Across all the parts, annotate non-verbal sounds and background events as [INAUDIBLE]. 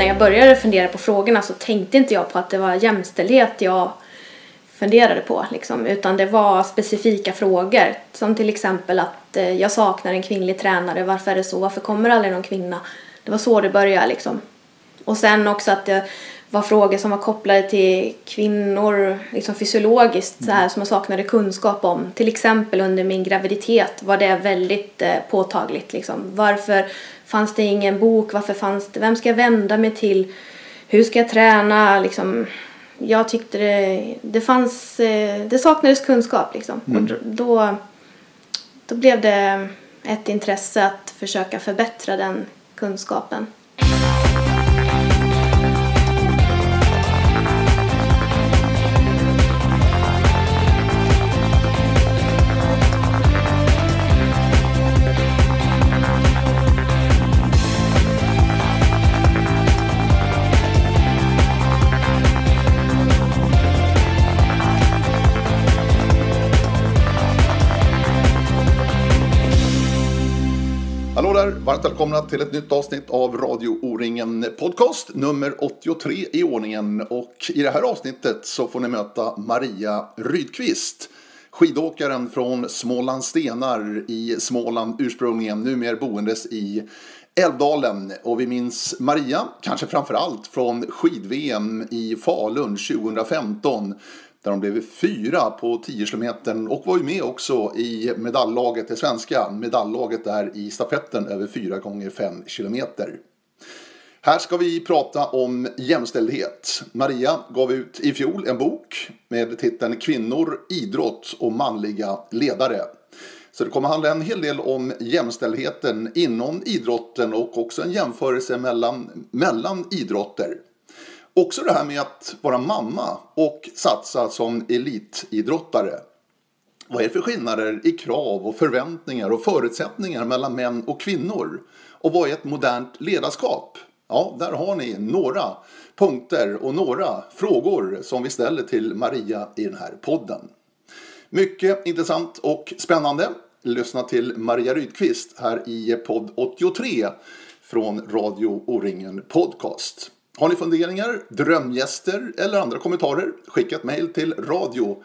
när jag började fundera på frågorna så tänkte inte jag på att det var jämställdhet jag funderade på liksom, utan det var specifika frågor som till exempel att eh, jag saknar en kvinnlig tränare, varför är det så, varför kommer aldrig någon kvinna? Det var så det började liksom. Och sen också att det var frågor som var kopplade till kvinnor liksom fysiologiskt så här, som jag saknade kunskap om. Till exempel under min graviditet var det väldigt eh, påtagligt. Liksom. Varför fanns det ingen bok? Varför fanns det, vem ska jag vända mig till? Hur ska jag träna? Liksom, jag tyckte det, det fanns, eh, det saknades kunskap liksom. Mm. Och då, då blev det ett intresse att försöka förbättra den kunskapen. Hallå där! Varmt välkomna till ett nytt avsnitt av Radio O-ringen Podcast, nummer 83 i ordningen. Och i det här avsnittet så får ni möta Maria Rydqvist. Skidåkaren från Småland Stenar i Småland ursprungligen, numera boendes i Älvdalen. Och vi minns Maria, kanske framför allt från skid-VM i Falun 2015. Där de blev fyra på 10 km och var ju med också i medalllaget, det svenska medalllaget där i stafetten över 4 gånger 5 km. Här ska vi prata om jämställdhet. Maria gav ut i fjol en bok med titeln Kvinnor, idrott och manliga ledare. Så det kommer handla en hel del om jämställdheten inom idrotten och också en jämförelse mellan, mellan idrotter. Också det här med att vara mamma och satsa som elitidrottare. Vad är det för skillnader i krav och förväntningar och förutsättningar mellan män och kvinnor? Och vad är ett modernt ledarskap? Ja, där har ni några punkter och några frågor som vi ställer till Maria i den här podden. Mycket intressant och spännande. Lyssna till Maria Rydqvist här i podd 83 från Radio O-ringen Podcast. Har ni funderingar, drömgäster eller andra kommentarer? Skicka ett mejl till radio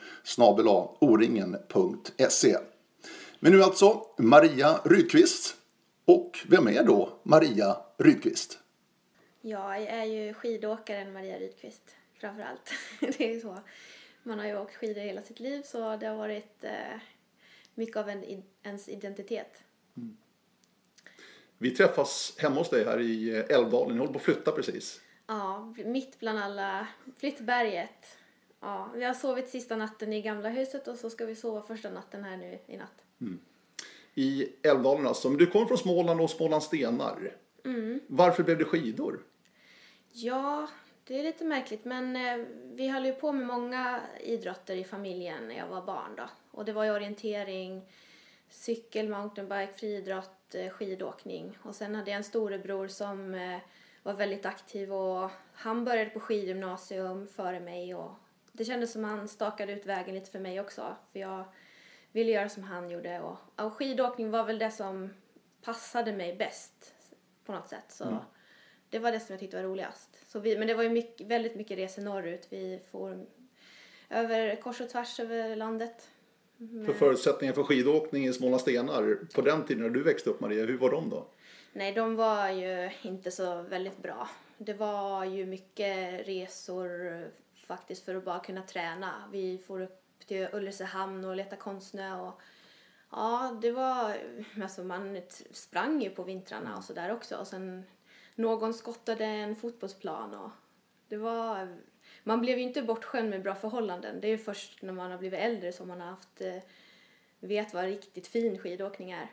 oringen.se. Men nu alltså Maria Rydqvist. Och vem är då Maria Rydqvist? Jag är ju skidåkaren Maria Rydqvist framför allt. [LAUGHS] Det är ju så. Man har ju åkt skidor hela sitt liv så det har varit eh, mycket av en, ens identitet. Vi träffas hemma hos dig här i Älvdalen. Ni håller på att flytta precis. Ja, mitt bland alla Flyttberget. Ja, vi har sovit sista natten i gamla huset och så ska vi sova första natten här nu i natt. I Älvdalen alltså. Men du kommer från Småland och Småland Stenar. Varför blev det skidor? Ja, det är lite märkligt men eh, vi höll ju på med många idrotter i familjen när jag var barn då. Och det var ju orientering, cykel, mountainbike, friidrott, eh, skidåkning. Och sen hade jag en storebror som eh, var väldigt aktiv och han började på skidgymnasium före mig och det kändes som han stakade ut vägen lite för mig också. För jag ville göra som han gjorde och, och skidåkning var väl det som passade mig bäst på något sätt. Så det var det som jag tyckte var roligast. Så vi, men det var ju mycket, väldigt mycket resor norrut. Vi får över kors och tvärs över landet. För förutsättningar för skidåkning i Småland Stenar på den tiden när du växte upp Maria, hur var de då? Nej, de var ju inte så väldigt bra. Det var ju mycket resor faktiskt för att bara kunna träna. Vi får upp till Ulricehamn och leta konstsnö och ja, det var, alltså man sprang ju på vintrarna och sådär också och sen någon skottade en fotbollsplan och det var, man blev ju inte bortskämd med bra förhållanden. Det är ju först när man har blivit äldre som man har haft, eh, vet vad riktigt fin skidåkning är.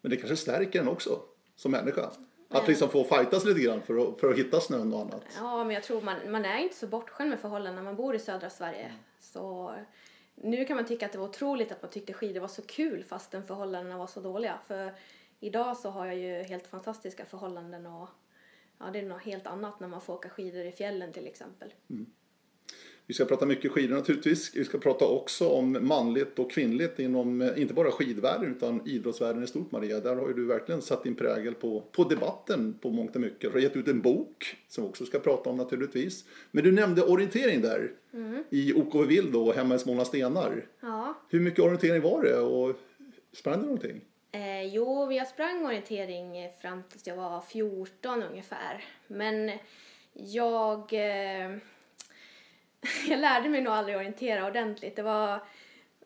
Men det kanske stärker en också som människa. Att liksom få fightas lite grann för att, för att hitta snön och annat. Ja, men jag tror man, man är inte så bortskämd med förhållanden när man bor i södra Sverige. Så nu kan man tycka att det var otroligt att man tyckte skidor var så kul fastän förhållandena var så dåliga. För idag så har jag ju helt fantastiska förhållanden och ja, det är något helt annat när man får åka skidor i fjällen till exempel. Vi ska prata mycket skidor naturligtvis. Vi ska prata också om manligt och kvinnligt inom eh, inte bara skidvärlden utan idrottsvärlden i stort Maria. Där har ju du verkligen satt din prägel på, på debatten på mångt och mycket. Du har gett ut en bok som vi också ska prata om naturligtvis. Men du nämnde orientering där i OKV och hemma i Småland Stenar. Ja. Hur mycket orientering var det och sprang du någonting? Eh, jo, jag sprang orientering fram tills jag var 14 ungefär. Men jag... Eh, [LAUGHS] jag lärde mig nog aldrig orientera ordentligt. Det var...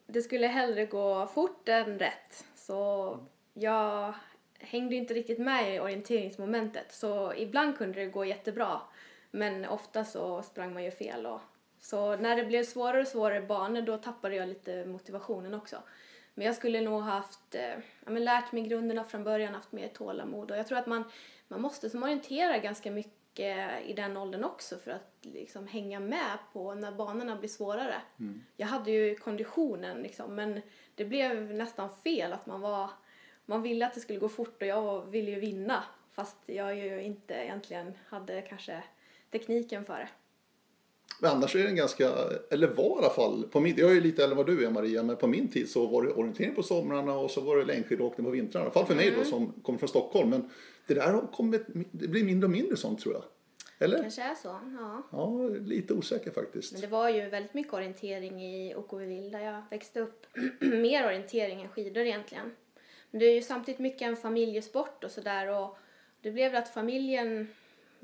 Det skulle hellre gå fort än rätt. Så jag hängde inte riktigt med i orienteringsmomentet. Så ibland kunde det gå jättebra. Men ofta så sprang man ju fel. Och, så när det blev svårare och svårare banor då tappade jag lite motivationen också. Men jag skulle nog haft, eh, ja, men lärt mig grunderna från början, haft mer tålamod. Och jag tror att man, man måste som orientera ganska mycket i den åldern också för att liksom hänga med på när banorna blir svårare. Jag hade ju konditionen liksom, men det blev nästan fel att man var, man ville att det skulle gå fort och jag ville ju vinna. Fast jag ju inte egentligen hade kanske tekniken för det. Men annars är det en ganska, eller var i alla fall, på min, jag är ju lite äldre än vad du är Maria, men på min tid så var det orientering på somrarna och så var det längdskidåkning på vintrarna. I alla fall för mig då som kommer från Stockholm. Men det där har kommit, det blir mindre och mindre sånt tror jag. Eller? Kanske är så, ja. Ja, lite osäker faktiskt. Men det var ju väldigt mycket orientering i OKV Vill där jag växte upp. [CLEARS THROAT] Mer orientering än skidor egentligen. Men det är ju samtidigt mycket en familjesport och sådär och det blev väl att familjen,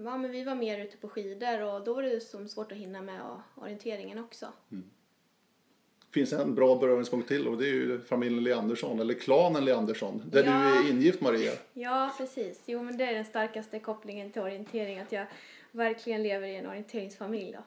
ja men vi var mer ute på skidor och då var det som svårt att hinna med och orienteringen också. finns en bra beröringspunkt till och det är ju familjen Leandersson, eller klanen Leandersson, där Ja. du är ingift Maria. Ja, precis. Jo men det är den starkaste kopplingen till orientering, att jag verkligen lever i en orienteringsfamilj då.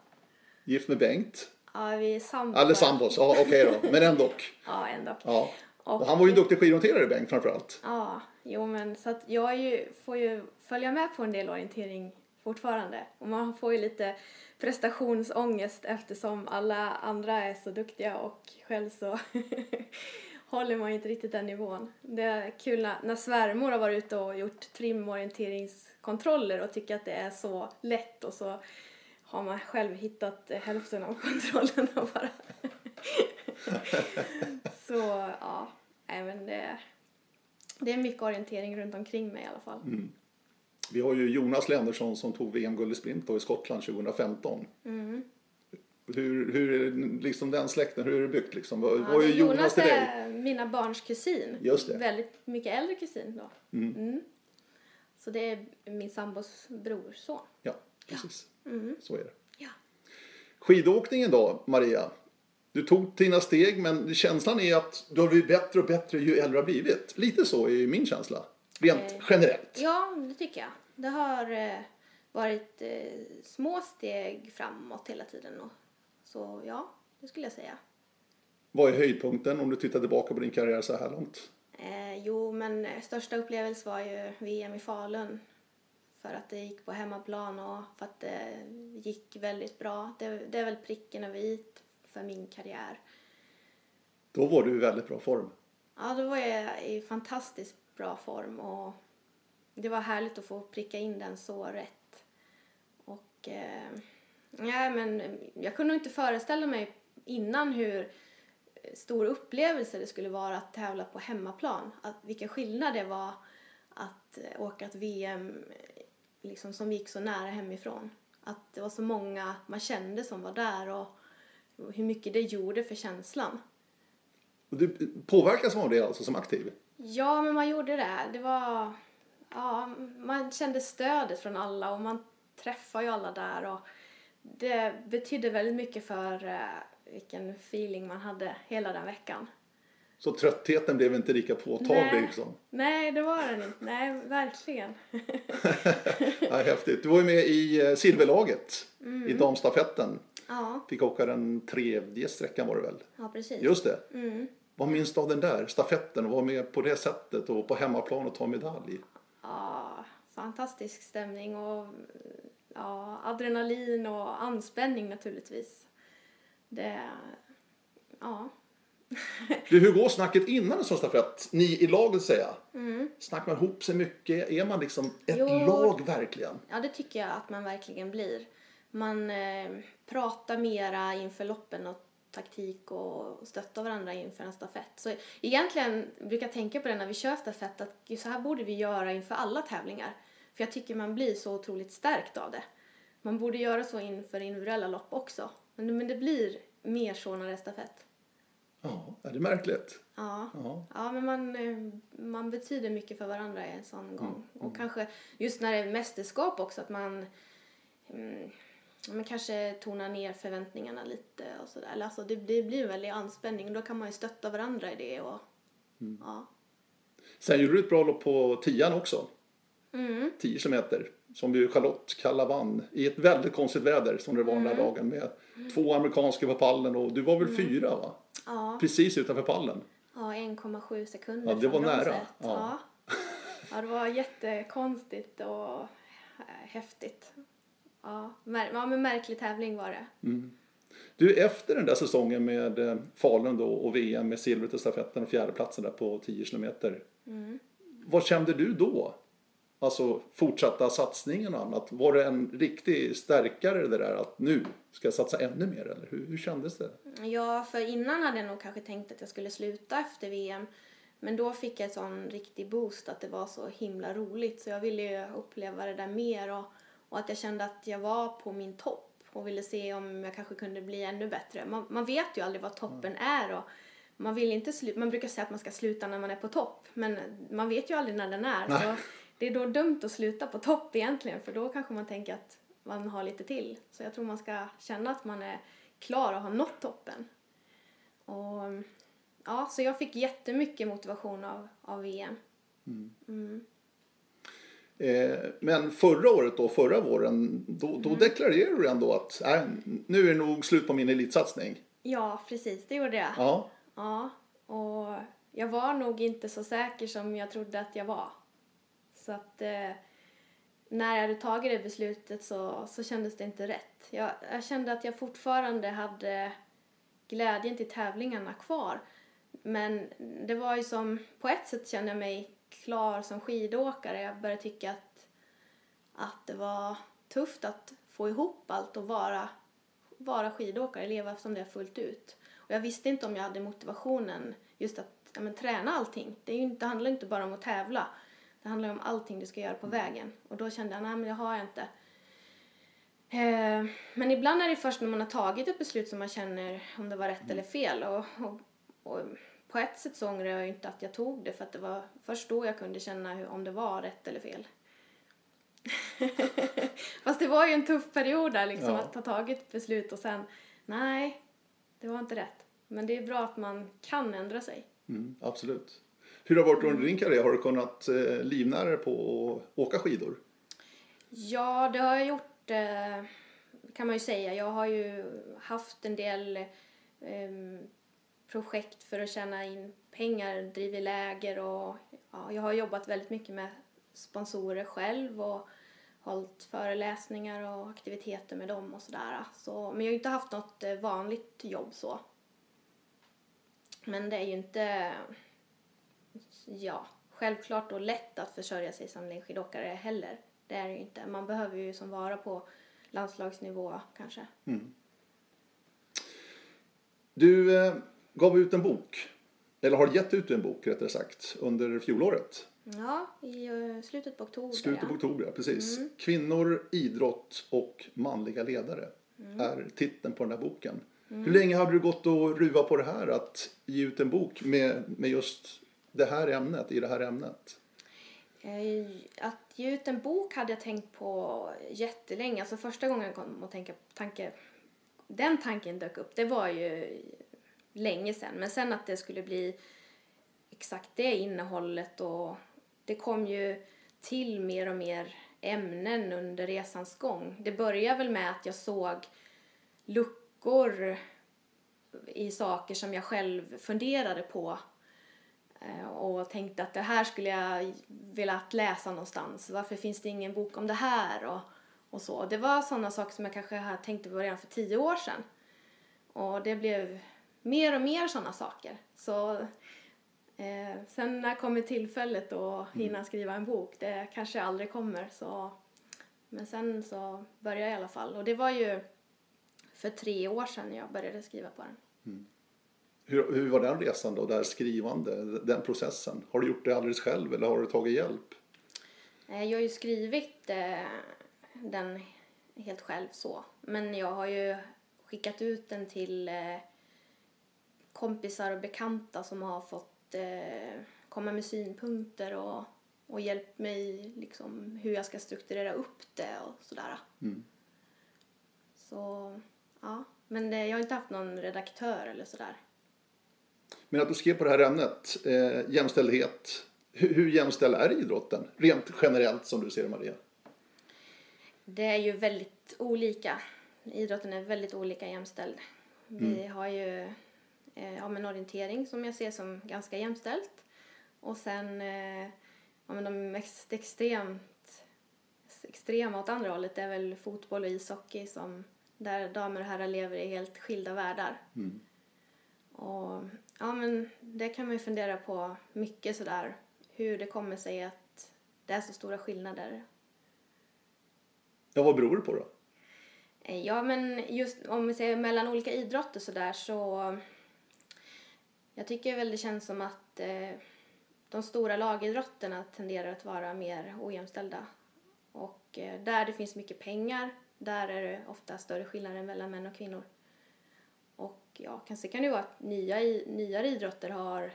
Gift med Bengt. Ja, vi är sambos. Eller sambos, ja okej då, men ändå. [LAUGHS] Ja, ändå. Ja. Och han var ju en duktig skidorienterare Bengt framförallt. Ja, jo men så att jag ju, får ju följa med på en del orientering fortfarande. Och man får ju lite prestationsångest eftersom alla andra är så duktiga och själv så [LAUGHS] håller man inte riktigt den nivån. Det är kul när, när svärmor har varit ute och gjort trimorienteringskontroller och tycker att det är så lätt och så har man själv hittat hälften av [LAUGHS] kontrollerna bara. [LAUGHS] så ja, även det, det är mycket orientering runt omkring mig i alla fall. Mm. Vi har ju Jonas Leandersson som tog VM-guld i sprint då i Skottland 2015. Mm. Hur, hur är liksom den släkten, hur är det byggt liksom? Vad, Ja, vad är Jonas Jonas till dig? är mina barns kusin. Just det. Väldigt mycket äldre kusin då. Mm. Så det är min sambos brorson. Ja, precis. Mm. Så är det. Ja. Skidåkningen då, Maria? Du tog dina steg men känslan är att du har blivit bättre och bättre ju äldre du har blivit. Lite så är min känsla. Rent generellt. Ja, det tycker jag. Det har eh, varit eh, små steg framåt hela tiden. Och, så ja, det skulle jag säga. Vad är höjdpunkten om du tittar tillbaka på din karriär så här långt? Eh, jo, men eh, största upplevelse var ju VM i Falun. För att det gick på hemmaplan och för att det gick väldigt bra. Det, det är väl pricken över i för min karriär. Då var du i väldigt bra form. Ja, då var jag i fantastiskt bra form och det var härligt att få pricka in den så rätt. Och eh, ja, men jag kunde inte föreställa mig innan hur stor upplevelse det skulle vara att tävla på hemmaplan. Att, vilken skillnad det var att eh, åka ett VM eh, liksom, som gick så nära hemifrån. Att det var så många man kände som var där och hur mycket det gjorde för känslan. Och du eh, påverkas av det alltså som aktiv? Ja, men man gjorde det. Det var... Ja, man kände stödet från alla och man träffade ju alla där och det betydde väldigt mycket för eh, vilken feeling man hade hela den veckan. Så tröttheten blev inte lika påtaglig Nej. liksom? Nej, det var den inte. Nej, verkligen. [LAUGHS] Ja, häftigt. Du var ju med i eh, silverlaget Mm. i damstafetten. Ja, Fick åka den tredje sträckan var det väl? ja precis. Just det. Mm. Vad minns du av den där stafetten och vara med på det sättet och på hemmaplan och ta medalj? Ja, fantastisk stämning och ja, adrenalin och anspänning naturligtvis. Det... Ja. [LAUGHS] Du, hur går snacket innan en sån stafett? Ni i laget säger. Mm. Snackar man ihop sig mycket? Är man liksom ett Jo. lag verkligen? Ja, det tycker jag att man verkligen blir. Man, eh, prata mera inför loppen och taktik och stötta varandra inför en stafett. Så egentligen brukar jag tänka på det när vi kör stafett att så här borde vi göra inför alla tävlingar. För jag tycker man blir så otroligt stärkt av det. Man borde göra så inför individuella lopp också. Men, men det blir mer så när det är stafett. Ja, är det märkligt? Ja, ja. ja men man, eh, man betyder mycket för varandra en sån mm. gång. Och mm. kanske just när det är mästerskap också att man mm, man kanske tonar ner förväntningarna lite och sådär. Alltså det, det blir en väldig anspänning och då kan man ju stötta varandra i det och mm. ja. Sen gjorde du ett bra lopp på tian också. Mm. 10 kilometer. Som ju Charlotte Kalla vann i ett väldigt konstigt väder som det var mm. den där dagen med två amerikanska på pallen och du var väl mm. fyra va? Ja. Precis utanför pallen. Ja, 1,7 sekunder Ja, det var nära. Ja. ja. ja, det var jättekonstigt och häftigt. Ja, ja men märklig tävling var det. Mm. Du, efter den där säsongen med eh, Falun då och VM med silvret i stafetten och fjärdeplatsen där på 10 kilometer. Mm. Vad kände du då? Alltså fortsatta satsningen och annat. Var det en riktig stärkare det där att nu ska jag satsa ännu mer eller hur, hur kändes det? Ja, för innan hade jag nog kanske tänkt att jag skulle sluta efter VM. Men då fick jag en sån riktig boost att det var så himla roligt så jag ville ju uppleva det där mer och, och att jag kände att jag var på min topp och ville se om jag kanske kunde bli ännu bättre. Man, man vet ju aldrig vad toppen är och man vill inte sluta, man brukar säga att man ska sluta när man är på topp men man vet ju aldrig när den är. Så det är då dumt att sluta på topp egentligen för då kanske man tänker att man har lite till. Så jag tror man ska känna att man är klar och har nått toppen. Och, ja, så jag fick jättemycket motivation av, av VM. Mm. Mm. Eh, men förra året då, förra våren, då, då mm. deklarerade du ändå att äh, nu är det nog slut på min elitsatsning. Ja, precis, det gjorde jag. Ja. Ja, och jag var nog inte så säker som jag trodde att jag var. Så att eh, när jag hade tagit det beslutet så, så kändes det inte rätt. Jag, jag kände att jag fortfarande hade glädjen till tävlingarna kvar. Men det var ju som, på ett sätt kände jag mig klar som skidåkare. Jag började tycka att, att det var tufft att få ihop allt och vara, vara skidåkare, leva som det fullt ut. Och jag visste inte om jag hade motivationen just att ja, men, träna allting. Det, är ju, det handlar inte bara om att tävla det handlar om allting du ska göra på vägen. Och då kände jag, nej men det har jag inte. Eh, men ibland är det först när man har tagit ett beslut som man känner om det var rätt eller fel. Och, och, och på ett sätt så ångrar jag inte att jag tog det för att det var först då jag kunde känna hur, om det var rätt eller fel. [LAUGHS] Fast det var ju en tuff period där liksom ja. att ha tagit ett beslut och sen nej, det var inte rätt. Men det är bra att man kan ändra sig. Mm, absolut. Hur har det varit under din karriär? Har du kunnat eh, livnära dig på att åka skidor? Ja, det har jag gjort eh, kan man ju säga. Jag har ju haft en del eh, projekt för att tjäna in pengar, drivit läger och ja, jag har jobbat väldigt mycket med sponsorer själv och hållit föreläsningar och aktiviteter med dem och sådär. Så, men jag har inte haft något eh, vanligt jobb så. Men det är ju inte ja, självklart och lätt att försörja sig som längdskidåkare heller. Det är det ju inte. Man behöver ju som vara på landslagsnivå kanske. Mm. Du eh, gav ut en bok, eller har gett ut en bok rättare sagt, under fjolåret. Ja, i uh, slutet på oktober. Slutet på oktober, ja, precis. Mm. Kvinnor, idrott och manliga ledare mm. är titeln på den här boken. Mm. Hur länge hade du gått och ruvat på det här att ge ut en bok med, med just det här ämnet, i det här ämnet? Eh, att ge ut en bok hade jag tänkt på jättelänge. Alltså första gången jag kom att tänka tanke, den tanken dök upp, det var ju länge sedan. Men sen att det skulle bli exakt det innehållet och det kom ju till mer och mer ämnen under resans gång. Det började väl med att jag såg luckor i saker som jag själv funderade på eh, och tänkte att det här skulle jag velat läsa någonstans. Varför finns det ingen bok om det här? Och, och så. Det var sådana saker som jag kanske tänkte på redan för tio år sedan. Och det blev mer och mer sådana saker. Så eh, sen när kommer tillfället att hinna mm. skriva en bok? Det kanske aldrig kommer. Så. Men sen så började jag i alla fall. Och det var ju för tre år sedan jag började skriva på den. Hur, hur var den resan då, det här skrivande, den processen? Har du gjort det alldeles själv eller har du tagit hjälp? Eh, Jag har ju skrivit eh, den helt själv så. Men jag har ju skickat ut den till eh, kompisar och bekanta som har fått eh, komma med synpunkter och, och hjälpt mig liksom hur jag ska strukturera upp det och sådär. Mm. Så, ja. Men det, jag har inte haft någon redaktör eller sådär. Men att du skrev på det här ämnet, eh, jämställdhet. Hur, hur jämställd är idrotten? Rent generellt som du ser Maria. Det är ju väldigt olika. Idrotten är väldigt olika jämställd. Vi har ju eh, ja, men orientering som jag ser som ganska jämställt. Och sen eh, ja, men de mest extremt extrema åt andra hållet är väl fotboll och ishockey som där damer och herrar lever i helt skilda världar. Mm. Och ja, men det kan man ju fundera på mycket sådär hur det kommer sig att det är så stora skillnader Ja, vad beror det på då? Eh, Ja, men just om vi ser mellan olika idrotter så där så... Jag tycker väl det känns som att eh, de stora lagidrotterna tenderar att vara mer ojämställda. Och eh, där det finns mycket pengar, där är det ofta större skillnader mellan män och kvinnor. Och ja, kanske kan det vara att nya, nyare idrotter har,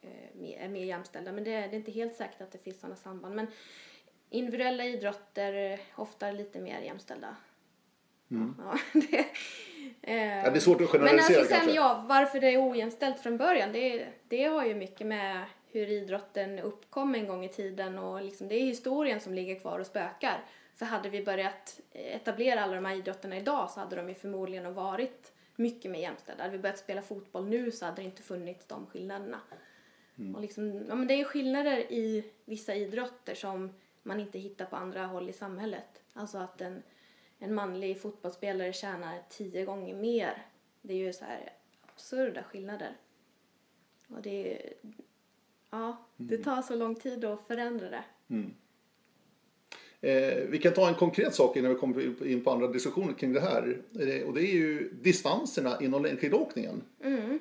eh, är mer jämställda, men det, det är inte helt säkert att det finns sådana samband. Men individuella idrotter är ofta lite mer jämställda. Ja, [LAUGHS] det, Ja, det är svårt att Men generalisera alltså sen, kanske. ja, varför det är ojämställt från början, det, det har ju mycket med hur idrotten uppkom en gång i tiden och liksom, det är historien som ligger kvar och spökar. För hade vi börjat etablera alla de här idrotterna idag så hade de ju förmodligen varit mycket mer jämställda. Hade vi börjat spela fotboll nu så hade det inte funnits de skillnaderna. Och liksom, ja, men det är skillnader i vissa idrotter som man inte hittar på andra håll i samhället. Alltså att en, en manlig fotbollsspelare tjänar tio gånger mer. Det är ju så här absurda skillnader. Och det är, ja, det tar så lång tid att förändra det. Eh, vi kan ta en konkret sak innan vi kommer in på andra diskussioner kring det här. Eh, och det är ju distanserna inom längdskidåkningen.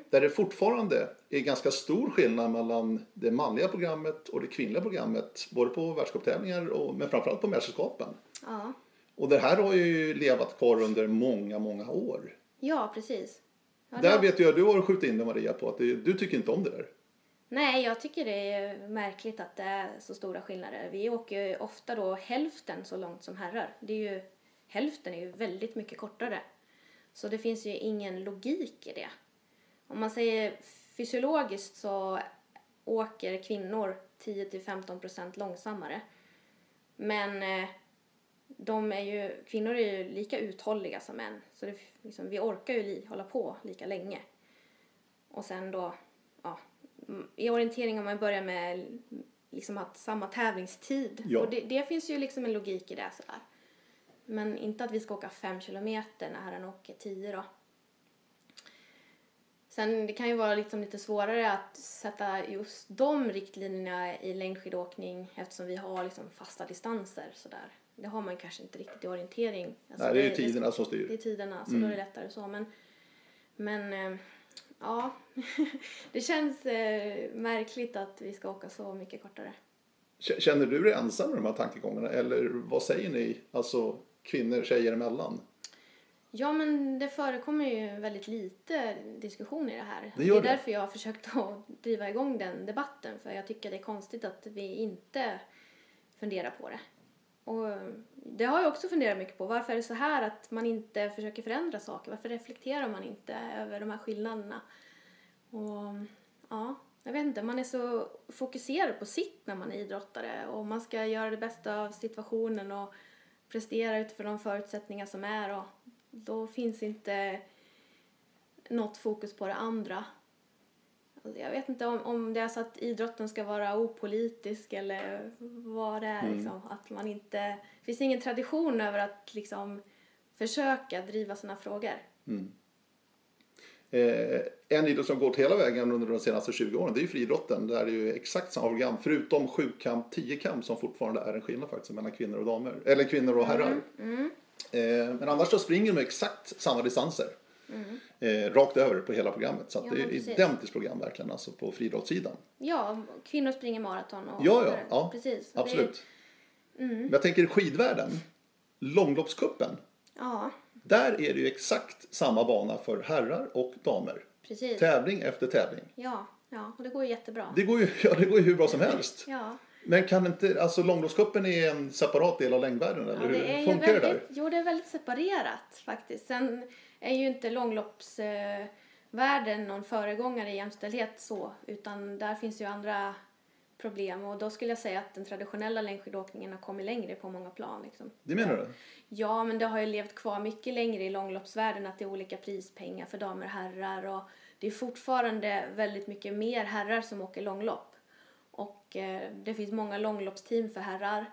Där det fortfarande är ganska stor skillnad mellan det manliga programmet och det kvinnliga programmet. Både på världscuptävlingar och men framförallt på mästerskapen. Ja, Och det här har ju levat kvar under många, många år. ja precis. Ja, Där det- vet jag du har skjutit in dig Maria på att det, du tycker inte om det där. Nej, jag tycker det är märkligt att det är så stora skillnader. Vi åker ju ofta då hälften så långt som herrar. Det är ju, hälften är ju väldigt mycket kortare. Så det finns ju ingen logik i det. Om man säger fysiologiskt så åker kvinnor 10-15% långsammare. Men eh, de är ju, kvinnor är ju lika uthålliga som män. Så det, liksom, vi orkar ju li, hålla på lika länge. Och sen då, ja, i orientering om man börjar med liksom att samma tävlingstid. Ja. Och det, det finns ju liksom en logik i det sådär. Men inte att vi ska åka fem kilometer när herrarna åker tio då. Sen det kan ju vara liksom lite svårare att sätta just de riktlinjerna i längdskidåkning eftersom vi har liksom fasta distanser sådär. Det har man kanske inte riktigt i orientering. Alltså Nej, det är ju tiderna som styr. Det är tiderna, så då är det lättare så. Men, men eh, ja, [LAUGHS] det känns eh, märkligt att vi ska åka så mycket kortare. Känner du dig ensam med de här tankegångarna? Eller vad säger ni, alltså kvinnor, tjejer emellan? Ja, men det förekommer ju väldigt lite diskussion i det här. Det gör är det. därför jag har försökt att driva igång den debatten. För jag tycker det är konstigt att vi inte funderar på det. Och det har jag också funderat mycket på. Varför är det så här att man inte försöker förändra saker? Varför reflekterar man inte över de här skillnaderna? Och ja, jag vet inte. Man är så fokuserad på sitt när man är idrottare. Och man ska göra det bästa av situationen och prestera utifrån de förutsättningar som är. Och då finns inte något fokus på det andra. Alltså, Jag vet inte om, om det är så att idrotten ska vara opolitisk eller vad det är. Liksom. Att man inte, det finns ingen tradition över att liksom, försöka driva sådana frågor. Eh, en idrott som gått hela vägen under de senaste 20 åren det är ju friidrotten. Där är det ju exakt samma program förutom sjukamp, tiokamp som fortfarande är en skillnad faktiskt mellan kvinnor och damer. Eller kvinnor och herrar. Eh, men annars så springer de exakt samma distanser. Eh, rakt över på hela programmet. Så Ja, det är precis. identiskt program verkligen, alltså på friidrottssidan. Ja, kvinnor springer maraton och Ja, ja, ja. precis. Och det- Absolut. Men jag tänker skidvärlden, långloppskuppen. Ja, Där är det ju exakt samma bana för herrar och damer. precis. Tävling efter tävling. Ja, ja, och det går ju jättebra. Det går ju, [LAUGHS] ja, det går ju hur bra som [LAUGHS] helst. Ja, Men kan inte, alltså långloppscupen är en separat del av längdvärlden eller ja hur det funkar det väldigt, där? Jo, det är väldigt separerat faktiskt. Sen är ju inte långloppsvärlden någon föregångare i jämställdhet så, utan där finns ju andra problem och då skulle jag säga att den traditionella längdskidåkningen har kommit längre på många plan. Liksom. Det menar du? Ja, men det har ju levt kvar mycket längre i långloppsvärlden att det är olika prispengar för damer och herrar och det är fortfarande väldigt mycket mer herrar som åker långlopp. Och eh, det finns många långloppsteam för herrar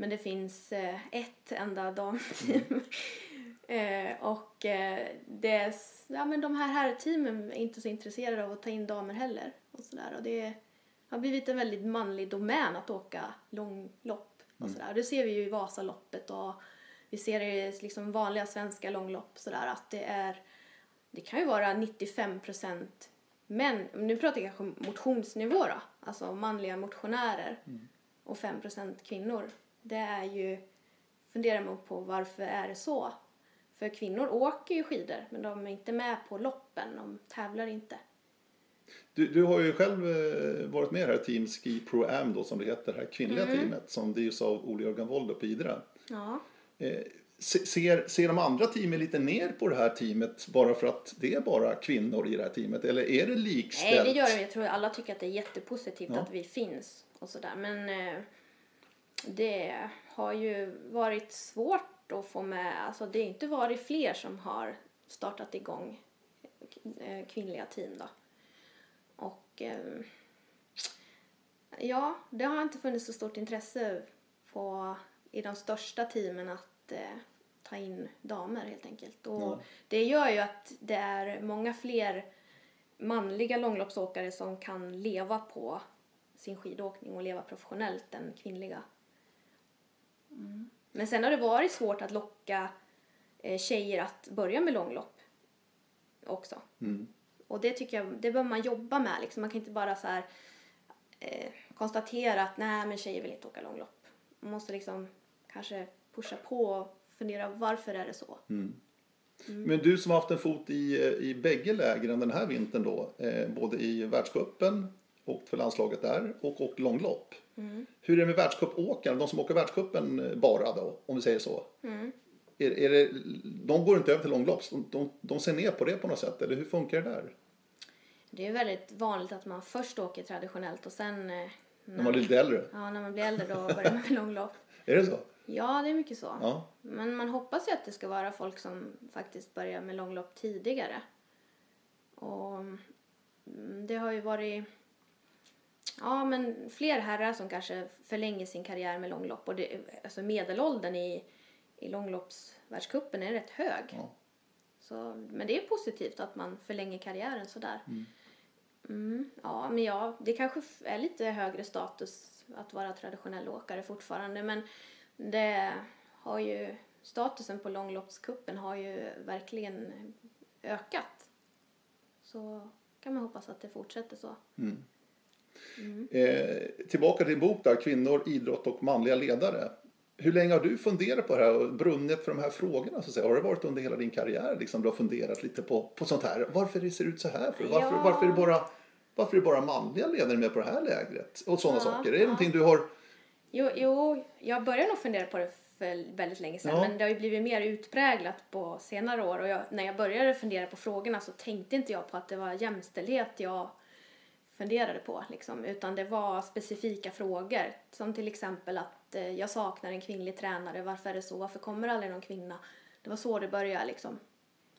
men det finns eh, ett enda damteam. [LAUGHS] eh, och eh, det är, ja, men de här herrteamen är inte så intresserade av att ta in damer heller. Och sådär. Och det har blivit en väldigt manlig domän att åka långlopp. Och sådär. Det ser vi ju i Vasaloppet och vi ser det i liksom vanliga svenska långlopp sådär att det är det kan ju vara 95 procent män, nu pratar jag kanske motionsnivå då, alltså manliga motionärer och 5 procent kvinnor. Det är ju, funderar man på varför är det så? För kvinnor åker ju skidor men de är inte med på loppen, de tävlar inte. Du, du har ju själv eh, varit med i det här Team Ski Pro Am då som det heter, det här kvinnliga Mm. teamet som drivs av Olle Jörgen Wold i Idre. Ja. Eh, ser, ser de andra teamen lite ner på det här teamet bara för att det är bara kvinnor i det här teamet? Eller är det likställt? Nej, det gör de. Jag tror alla tycker att det är jättepositivt Ja. att vi finns och sådär. Men eh, det har ju varit svårt att få med, alltså det har inte varit fler som har startat igång eh, kvinnliga team då. Och eh, ja, det har inte funnits så stort intresse på, i de största teamen att eh, ta in damer helt enkelt. Och Ja. det gör ju att det är många fler manliga långloppsåkare som kan leva på sin skidåkning och leva professionellt än kvinnliga. Men sen har det varit svårt att locka eh, tjejer att börja med långlopp också. Mm. Och det tycker jag, det behöver man jobba med liksom. Man kan inte bara så här eh, konstatera att nej men tjejer vill inte åka långlopp. Man måste liksom kanske pusha på och fundera varför är det så? Mm. Men du som har haft en fot i, i bägge lägren den här vintern då, eh, både i världscupen, åkt för landslaget där och åkt långlopp. Mm. Hur är det med världscupåkare, de som åker världscupen bara då, om vi säger så? Mm. Är, är det, de går inte över till långlopp, de, de, de ser ner på det på något sätt, eller hur funkar det där? Det är väldigt vanligt att man först åker traditionellt och sen eh, När man är lite äldre? Ja, när man blir äldre då börjar man med långlopp. [LAUGHS] Är det så? Ja, det är mycket så. Ja. Men man hoppas ju att det ska vara folk som faktiskt börjar med långlopp tidigare. Och mm, det har ju varit ja, men fler herrar som kanske förlänger sin karriär med långlopp. Och det, alltså medelåldern i, i långloppsvärldscupen är rätt hög. Ja. Så, men det är positivt att man förlänger karriären sådär. Mm, ja, men ja, det kanske är lite högre status att vara traditionell åkare fortfarande. Men det har ju, statusen på långloppskuppen har ju verkligen ökat. Så kan man hoppas att det fortsätter så. Eh, tillbaka till din bok där, Kvinnor, idrott och manliga ledare. Hur länge har du funderat på det här och brunnit för de här frågorna? Så att säga? Har det varit under hela din karriär liksom, du har funderat lite på, på sånt här? Varför det ser ut så här? För? Varför, Ja. varför, är det bara, varför är bara manliga ledare med på det här lägret? Och sådana Ja, saker. Är det ja. någonting du har... Jo, jo, jag började nog fundera på det för väldigt länge sedan. Ja. Men det har ju blivit mer utpräglat på senare år. Och jag, när jag började fundera på frågorna så tänkte inte jag på att det var jämställdhet jag funderade på. Liksom, utan det var specifika frågor. Som till exempel att eh, jag saknar en kvinnlig tränare. Varför är det så? Varför kommer aldrig någon kvinna? Det var så det började liksom.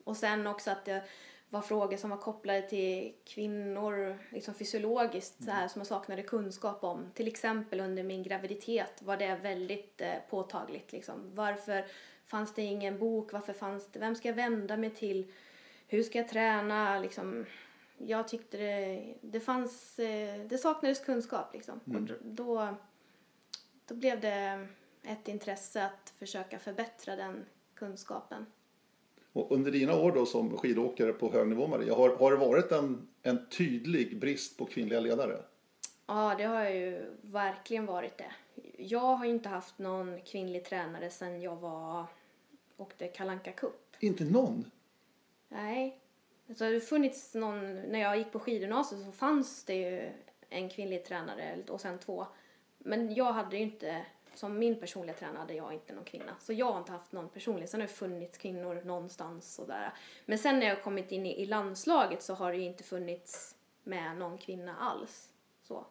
Och sen också att det var frågor som var kopplade till kvinnor liksom fysiologiskt så här, som jag saknade kunskap om. Till exempel under min graviditet var det väldigt eh, påtagligt. Liksom. Varför fanns det ingen bok? Varför fanns det, vem ska jag vända mig till? Hur ska jag träna? Liksom, jag tyckte det, det fanns, eh, det saknades kunskap liksom. Och då- då, då blev det ett intresse att försöka förbättra den kunskapen. Och under dina år då som skidåkare på hög nivå Maria, har, har det varit en, en tydlig brist på kvinnliga ledare? Ja, det har ju verkligen varit det. Jag har inte haft någon kvinnlig tränare sedan jag var åkte Kalanka Cup. Inte någon? Nej. Alltså, det har funnits någon, när jag gick på skidgymnasiet så fanns det ju en kvinnlig tränare och sen två. Men jag hade ju inte, som min personliga tränare hade jag inte någon kvinna. Så jag har inte haft någon personlig. Sen har det funnits kvinnor någonstans sådär. Men sen när jag kommit in i, i landslaget så har det ju inte funnits med någon kvinna alls. Så.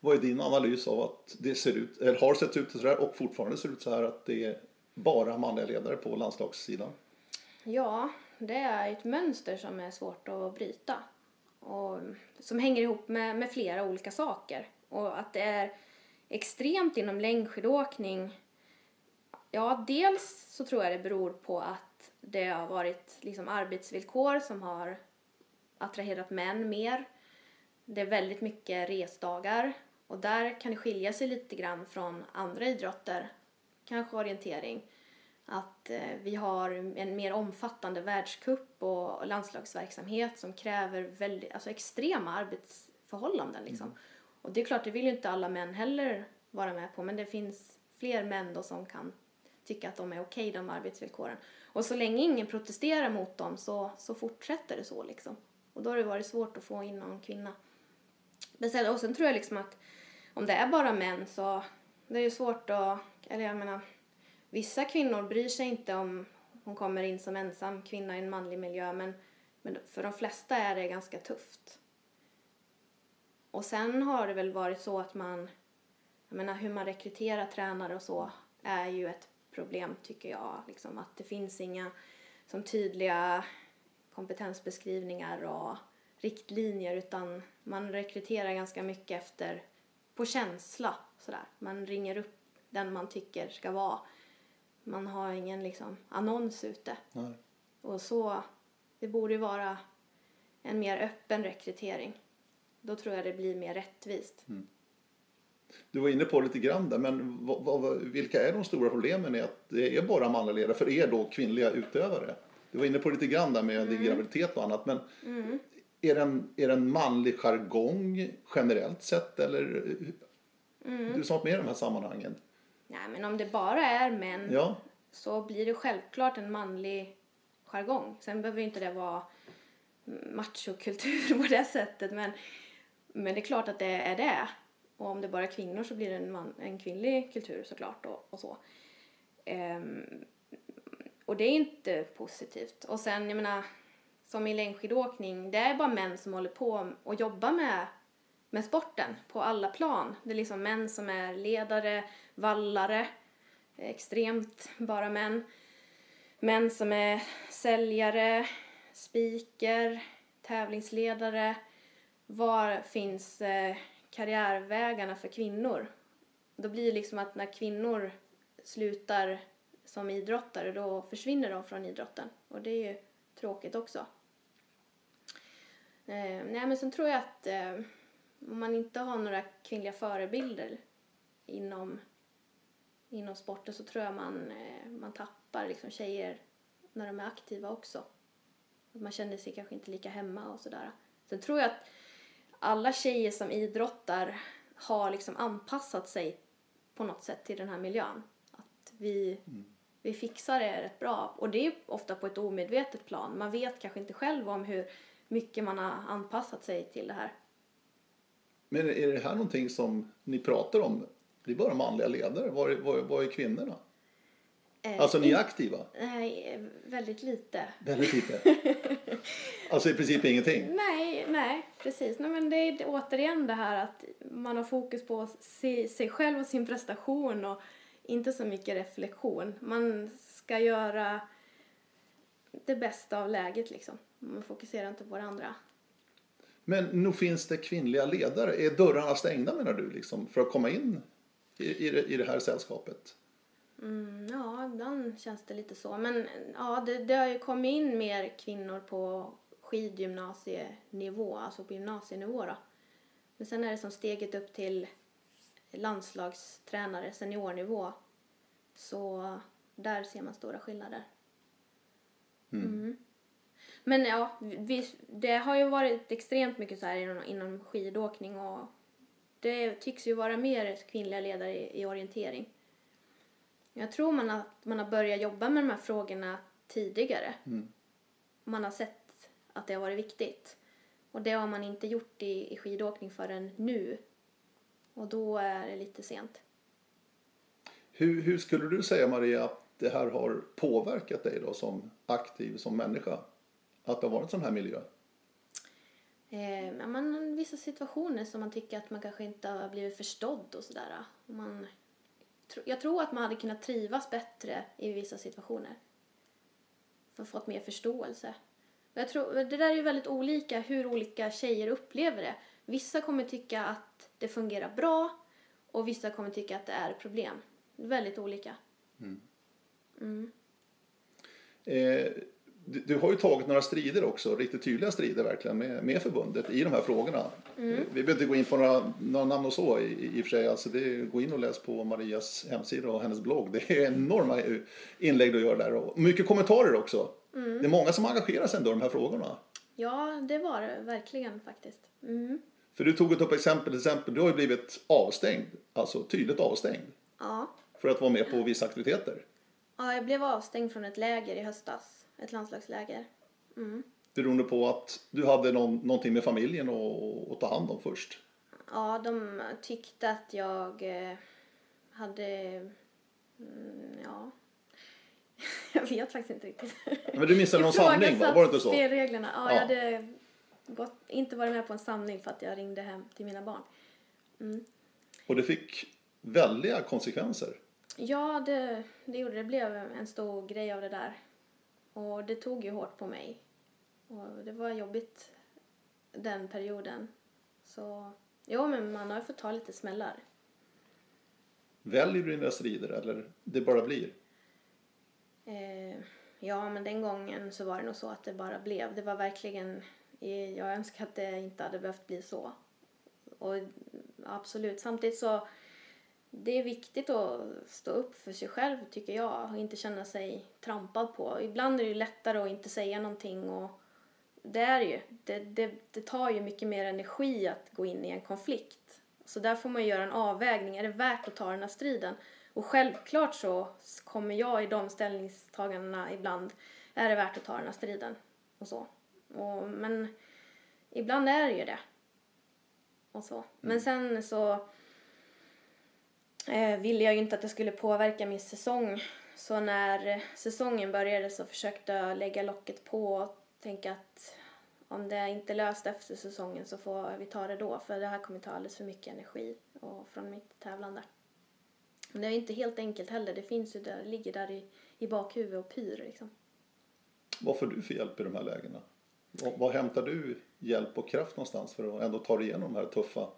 Vad är din analys av att det ser ut, eller har sett ut så här och fortfarande ser ut så här att det är bara manliga ledare på landslagssidan? Ja, det är ett mönster som är svårt att bryta. Och som hänger ihop med, med flera olika saker. Och att det är extremt inom längdskidåkning. Ja, dels så tror jag det beror på att det har varit liksom arbetsvillkor som har attraherat män mer. Det är väldigt mycket resdagar och där kan det skilja sig lite grann från andra idrotter, kanske orientering. Att eh, vi har en mer omfattande världscup och landslagsverksamhet som kräver väldigt, alltså extrema arbetsförhållanden. Liksom. Mm. Och det är klart, det vill ju inte alla män heller vara med på, men det finns fler män då som kan tycka att de är okej, okay, de arbetsvillkoren. Och så länge ingen protesterar mot dem så, så fortsätter det så liksom. Och då har det varit svårt att få in någon kvinna. Och sen tror jag liksom att om det är bara män så det är ju svårt att, eller jag menar, vissa kvinnor bryr sig inte om hon kommer in som ensam kvinna i en manlig miljö men, men för de flesta är det ganska tufft. Och sen har det väl varit så att man, jag menar hur man rekryterar tränare och så är ju ett problem tycker jag. Liksom att det finns inga som tydliga kompetensbeskrivningar och riktlinjer utan man rekryterar ganska mycket efter på känsla sådär. Man ringer upp den man tycker ska vara. Man har ingen liksom annons ute. Nej. Och så, det borde ju vara en mer öppen rekrytering. Då tror jag det blir mer rättvist. Mm. Du var inne på lite grann där, men vad, vad, vilka är de stora problemen i att det är bara manliga ledare för er då kvinnliga utövare? Du var inne på lite grann där med mm. din graviditet och annat, men mm. är, det en, är det en manlig jargong generellt sett eller mm. du som varit med i de här sammanhangen? Nej, men om det bara är män ja. så blir det självklart en manlig jargong. Sen behöver inte det vara machokultur [LAUGHS] på det sättet, men, men det är klart att det är det. Och om det bara är kvinnor så blir det en, man, en kvinnlig kultur såklart och, och så. Um, och det är inte positivt. Och sen, jag menar, som i längdskidåkning, det är bara män som håller på och jobbar med, med sporten på alla plan. Det är liksom män som är ledare, vallare, extremt bara män. Män som är säljare, speaker, tävlingsledare. Var finns eh, karriärvägarna för kvinnor? Då blir det liksom att när kvinnor slutar som idrottare då försvinner de från idrotten och det är ju tråkigt också. Eh, nej men sen tror jag att eh, om man inte har några kvinnliga förebilder inom, inom sporten så tror jag man, eh, man tappar liksom tjejer när de är aktiva också. Man känner sig kanske inte lika hemma och sådär. Sen tror jag att alla tjejer som idrottar har liksom anpassat sig på något sätt till den här miljön. Att vi, mm. vi fixar det rätt bra. Och det är ofta på ett omedvetet plan. Man vet kanske inte själv om hur mycket man har anpassat sig till det här. Men är det här någonting som ni pratar om? Det är bara manliga ledare. Var var, var är kvinnorna? Eh, alltså ni är aktiva? Nej, väldigt lite. Väldigt lite? [LAUGHS] alltså i princip ingenting? Nej, nej precis. Nej, men det är återigen det här att man har fokus på sig själv och sin prestation och inte så mycket reflektion. Man ska göra det bbästa av läget liksom. Man fokuserar inte på det andra. Men nog finns det kvinnliga ledare. Är dörrarna stängda menar du liksom för att komma in i, i, det, i det här sällskapet? Mm, ja, ibland känns det lite så. Men ja, det, det har ju kommit in mer kvinnor på skidgymnasienivå, alltså på gymnasienivå då. Men sen är det som steget upp till landslagstränare, seniornivå, så Där ser man stora skillnader. Mm. Men ja, vi, det har ju varit extremt mycket så här inom, inom skidåkning och det tycks ju vara mer kvinnliga ledare i, i orientering. Jag tror man att man har börjat jobba med de här frågorna tidigare. Man har sett att det har varit viktigt. Och det har man inte gjort i, i skidåkning förrän nu. Och då är det lite sent. Hur, hur skulle du säga Maria att det här har påverkat dig då som aktiv, som människa? Att det har varit en sån här miljö? Eh, man, vissa situationer som man tycker att man kanske inte har blivit förstådd och sådär. Man, jag tror att man hade kunnat trivas bättre i vissa situationer. För fått mer förståelse. Jag tror, det där är ju väldigt olika hur olika tjejer upplever det. Vissa kommer tycka att det fungerar bra och vissa kommer tycka att det är problem. Väldigt olika. Eh, du, du har ju tagit några strider också, riktigt tydliga strider verkligen med, med förbundet i de här frågorna. Eh, Vi behöver inte gå in på några, några namn och så i, i och för sig. Alltså det, gå in och läs på Marias hemsida och hennes blogg. Det är enorma inlägg du gör där och mycket kommentarer också. Det är många som engagerar sig ändå i de här frågorna. Ja, det var det verkligen faktiskt. Mm. För du tog ett upp exempel, exempel, du har ju blivit avstängd, alltså tydligt avstängd Ja. för att vara med på vissa aktiviteter. ja, jag blev avstängd från ett läger i höstas. Ett landslagsläger. Mm. Beroende på att du hade någon, någonting med familjen att, att ta hand om först. Ja, de tyckte att jag eh, hade... Mm, ja... [LAUGHS] jag vet faktiskt inte riktigt. Men du missade någon [LAUGHS] samling va? Var det inte så? spelreglerna. Ja, Ja. jag hade gått, inte varit med på en samling för att jag ringde hem till mina barn. Och det fick väldiga konsekvenser. Ja, det, det gjorde det. Det blev en stor grej av det där. Och det tog ju hårt på mig. Och det var jobbigt den perioden. Så, jo men man har ju fått ta lite smällar. Väljer du dina strider eller det bara blir? Eh, ja, men den gången så var det nog så att det bara blev. Det var verkligen, eh, jag önskar att det inte hade behövt bli så. Och absolut, samtidigt så det är viktigt att stå upp för sig själv tycker jag och inte känna sig trampad på. Ibland är det ju lättare att inte säga någonting och det är ju. Det, det, det tar ju mycket mer energi att gå in i en konflikt. Så där får man göra en avvägning. Är det värt att ta den här striden? Och självklart så kommer jag i de ställningstagandena ibland, är det värt att ta den här striden? Och så. Och, men ibland är det ju det. Och så. Men sen så eh, ville jag ju inte att det skulle påverka min säsong. Så när säsongen började så försökte jag lägga locket på och tänka att om det inte är löst efter säsongen så får vi ta det då. För det här kommer ta alldeles för mycket energi och från mitt tävlande. Men det är inte helt enkelt heller. Det finns ju där, ligger där i, i bakhuvudet och pyr liksom. Vad får du för hjälp i de här lägena? Var, var hämtar du hjälp och kraft någonstans för att ändå ta dig igenom de här tuffa?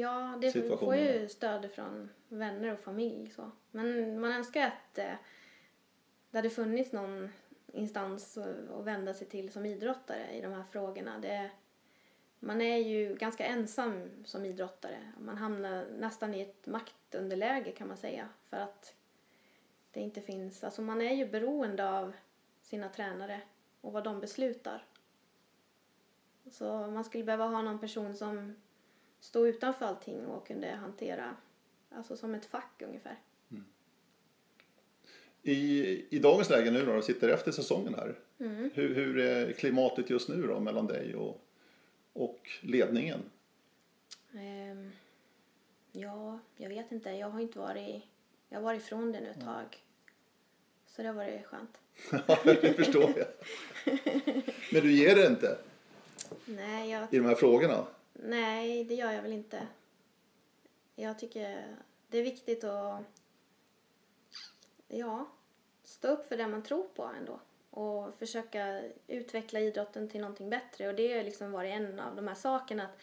Ja, det får ju stöd från vänner och familj. Så. Men man önskar att eh, det hade funnits någon instans att- att vända sig till som idrottare i de här frågorna. Det, man är ju ganska ensam som idrottare. Man hamnar nästan i ett maktunderläge kan man säga. För att det inte finns, alltså man är ju beroende av sina tränare och vad de beslutar. Så man skulle behöva ha någon person som stod utanför allting och kunde hantera, alltså som ett fack ungefär. I, I dagens läge nu då, du sitter efter säsongen här. Mm. Hur, hur är klimatet just nu då mellan dig och, och ledningen? Ehm, ja, jag vet inte. Jag har inte varit, jag har varit ifrån det nu ett tag. Så det har varit skönt. [LAUGHS] det förstår jag. [LAUGHS] Men du ger det inte Nej, jag, i de här frågorna? Nej, det gör jag väl inte. Jag tycker det är viktigt att ja, stå upp för det man tror på ändå. Och försöka utveckla idrotten till någonting bättre. Och det har liksom varit en av de här sakerna. Att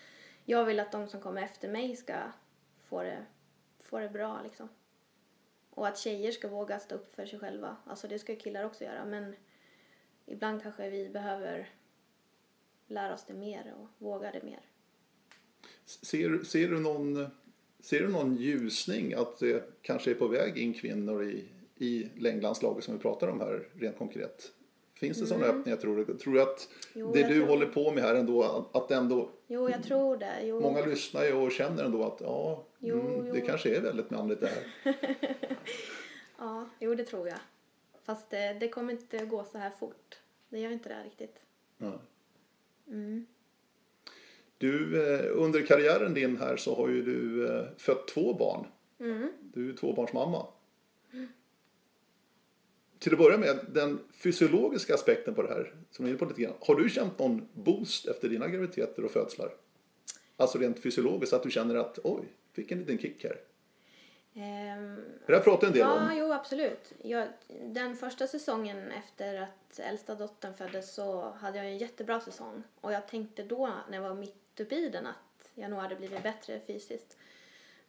jag vill att de som kommer efter mig ska få det, få det bra liksom. Och att tjejer ska våga stå upp för sig själva. Alltså det ska ju killar också göra. Men ibland kanske vi behöver lära oss det mer och våga det mer. Ser, ser, du någon, ser du någon ljusning att det kanske är på väg in kvinnor i, i längdlandslaget som vi pratar om här rent konkret? Finns det sådana öppningar tror du? Tror du att Jo, det du tror- håller på med här ändå, att ändå Jo, jag tror det. Jo. Många lyssnar ju och känner ändå att ja, Jo, mm, det kanske är väldigt manligt det här. [LAUGHS] Ja, jo det tror jag. Fast det, det kommer inte gå så här fort. Det gör inte det riktigt. Mm. Du, eh, under karriären din här så har ju du eh, fött två barn. Mm. Du är tvåbarnsmamma. Till att börja med, den fysiologiska aspekten på det här, som vi är inne på lite grann. Har du känt någon boost efter dina graviditeter och födslar? Alltså rent fysiologiskt, att du känner att oj, fick en liten kick här. Ehm, Det här pratar en del ja, om. jo absolut. Jag, den första säsongen efter att äldsta dottern föddes så hade jag en jättebra säsong. Och jag tänkte då, när jag var mitt uppe i den, att jag nog hade blivit bättre fysiskt.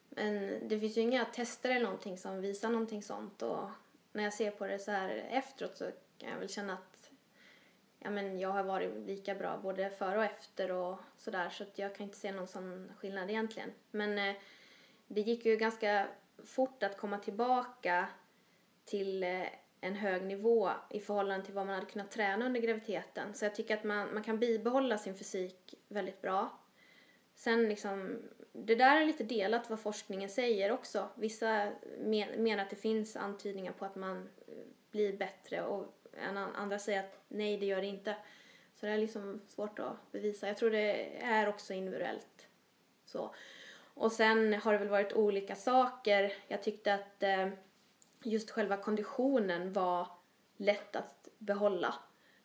Men det finns ju inga tester eller någonting som visar någonting sånt. Och när jag ser på det så här efteråt så kan jag väl känna att ja, men jag har varit lika bra både före och efter och sådär. Så att jag kan inte se någon sån skillnad egentligen. Men eh, det gick ju ganska fort att komma tillbaka till eh, en hög nivå i förhållande till vad man hade kunnat träna under graviditeten. Så jag tycker att man, man kan bibehålla sin fysik väldigt bra. Sen liksom, det där är lite delat vad forskningen säger också. Vissa men, menar att det finns antydningar på att man eh, blir bättre och andra säger att nej, det gör det inte. Så det är liksom svårt att bevisa. Jag tror det är också individuellt. Så. Och sen har det väl varit olika saker. Jag tyckte att eh, just själva konditionen var lätt att behålla.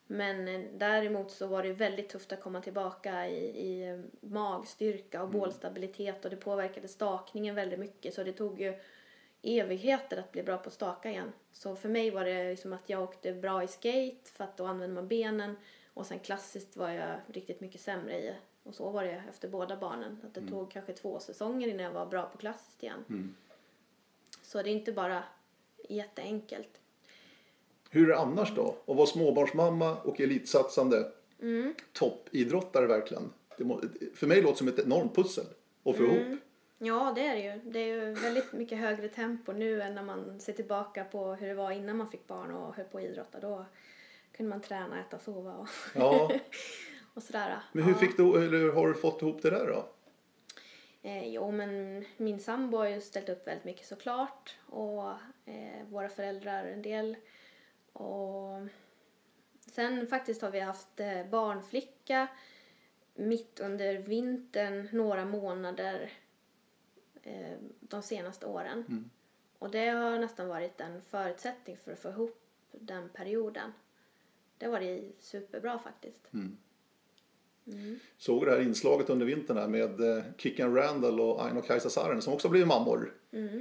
Men eh, däremot så var det väldigt tufft att komma tillbaka i, i eh, magstyrka och bålstabilitet och det påverkade stakningen väldigt mycket så det tog ju evigheter att bli bra på att staka igen. Så för mig var det liksom att jag åkte bra i skate för att då använde man benen och sen klassiskt var jag riktigt mycket sämre i och så var det efter båda barnen. Att det tog kanske två säsonger innan jag var bra på klassiskt igen. Så det är inte bara jätteenkelt. Hur är det annars då? Att vara småbarnsmamma och elitsatsande Mm. toppidrottare verkligen. Det må, för mig låter det som ett enormt pussel att få ihop. Ja, det är det ju. Det är ju väldigt mycket högre tempo nu än när man ser tillbaka på hur det var innan man fick barn och höll på att idrotta. Då kunde man träna, äta, sova och, Ja, [LAUGHS] och sådär. men hur, ja. fick du, eller hur har du fått ihop det där då? Eh, jo, men min sambo har ju ställt upp väldigt mycket såklart. Och eh, våra föräldrar en del. Och sen faktiskt har vi haft eh, barnflicka mitt under vintern några månader eh, de senaste åren. Och det har nästan varit en förutsättning för att få ihop den perioden. Det var det superbra faktiskt. Såg det här inslaget under vintern här med eh, Kicken Randall och Aino Kajsa Saarinen som också blivit mammor.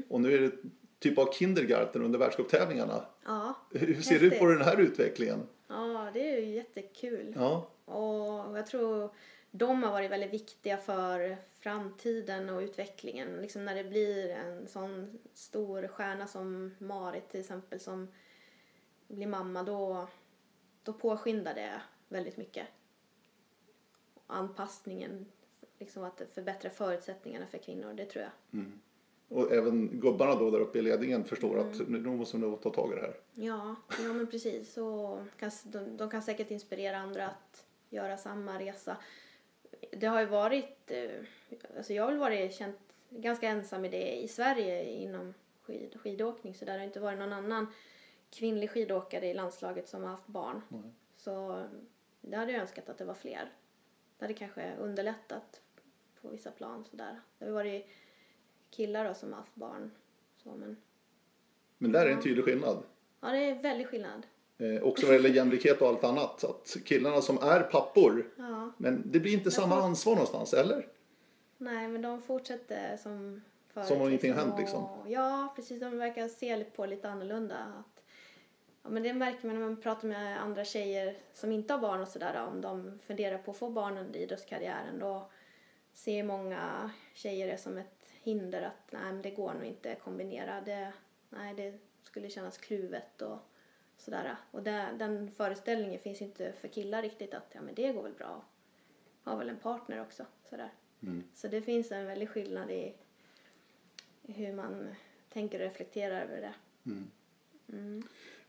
Och nu är det typ av kindergarten under världscuptävlingarna. Ja, Hur ser du på den här utvecklingen? Ja, det är ju jättekul. Ja, Och jag tror de har varit väldigt viktiga för framtiden och utvecklingen. Liksom när det blir en sån stor stjärna som Marit till exempel som blir mamma då, då påskyndar det väldigt mycket. Anpassningen, liksom att förbättra förutsättningarna för kvinnor, det tror jag. och även gubbarna då där uppe i ledningen förstår att nu måste nog ta tag i det här. Ja, ja men precis. Så kan, de, de kan säkert inspirera andra att göra samma resa. Det har ju varit, eh, alltså jag har väl varit känt ganska ensam i det i Sverige inom skid, skidåkning så där har det inte varit någon annan kvinnlig skidåkare i landslaget som har haft barn. Så det hade jag önskat att det var fler. Det hade kanske underlättat på vissa plan sådär. Det har varit killar då som har haft barn. Så, men Men där är en tydlig skillnad. ja, det är väldigt skillnad. Eh, också vad gäller jämlikhet och allt annat. Att killarna som är pappor, Ja. men det blir inte samma får- ansvar någonstans, eller? Nej, men de fortsätter som förut. Som om ingenting har hänt, liksom. Ja, precis. De verkar se på lite annorlunda. Ja, men det märker man när man pratar med andra tjejer som inte har barn och sådär. Om de funderar på att få barn under idrottskarriären. Då ser många tjejer det som ett hinder att nej, men det går nog inte att kombinera. Det, nej, det skulle kännas kluvet och sådär. Och det, den föreställningen finns inte för killar riktigt att ja, men det går väl bra. Har väl en partner också. Sådär. Så det finns en väldig skillnad i hur man tänker och reflekterar över det.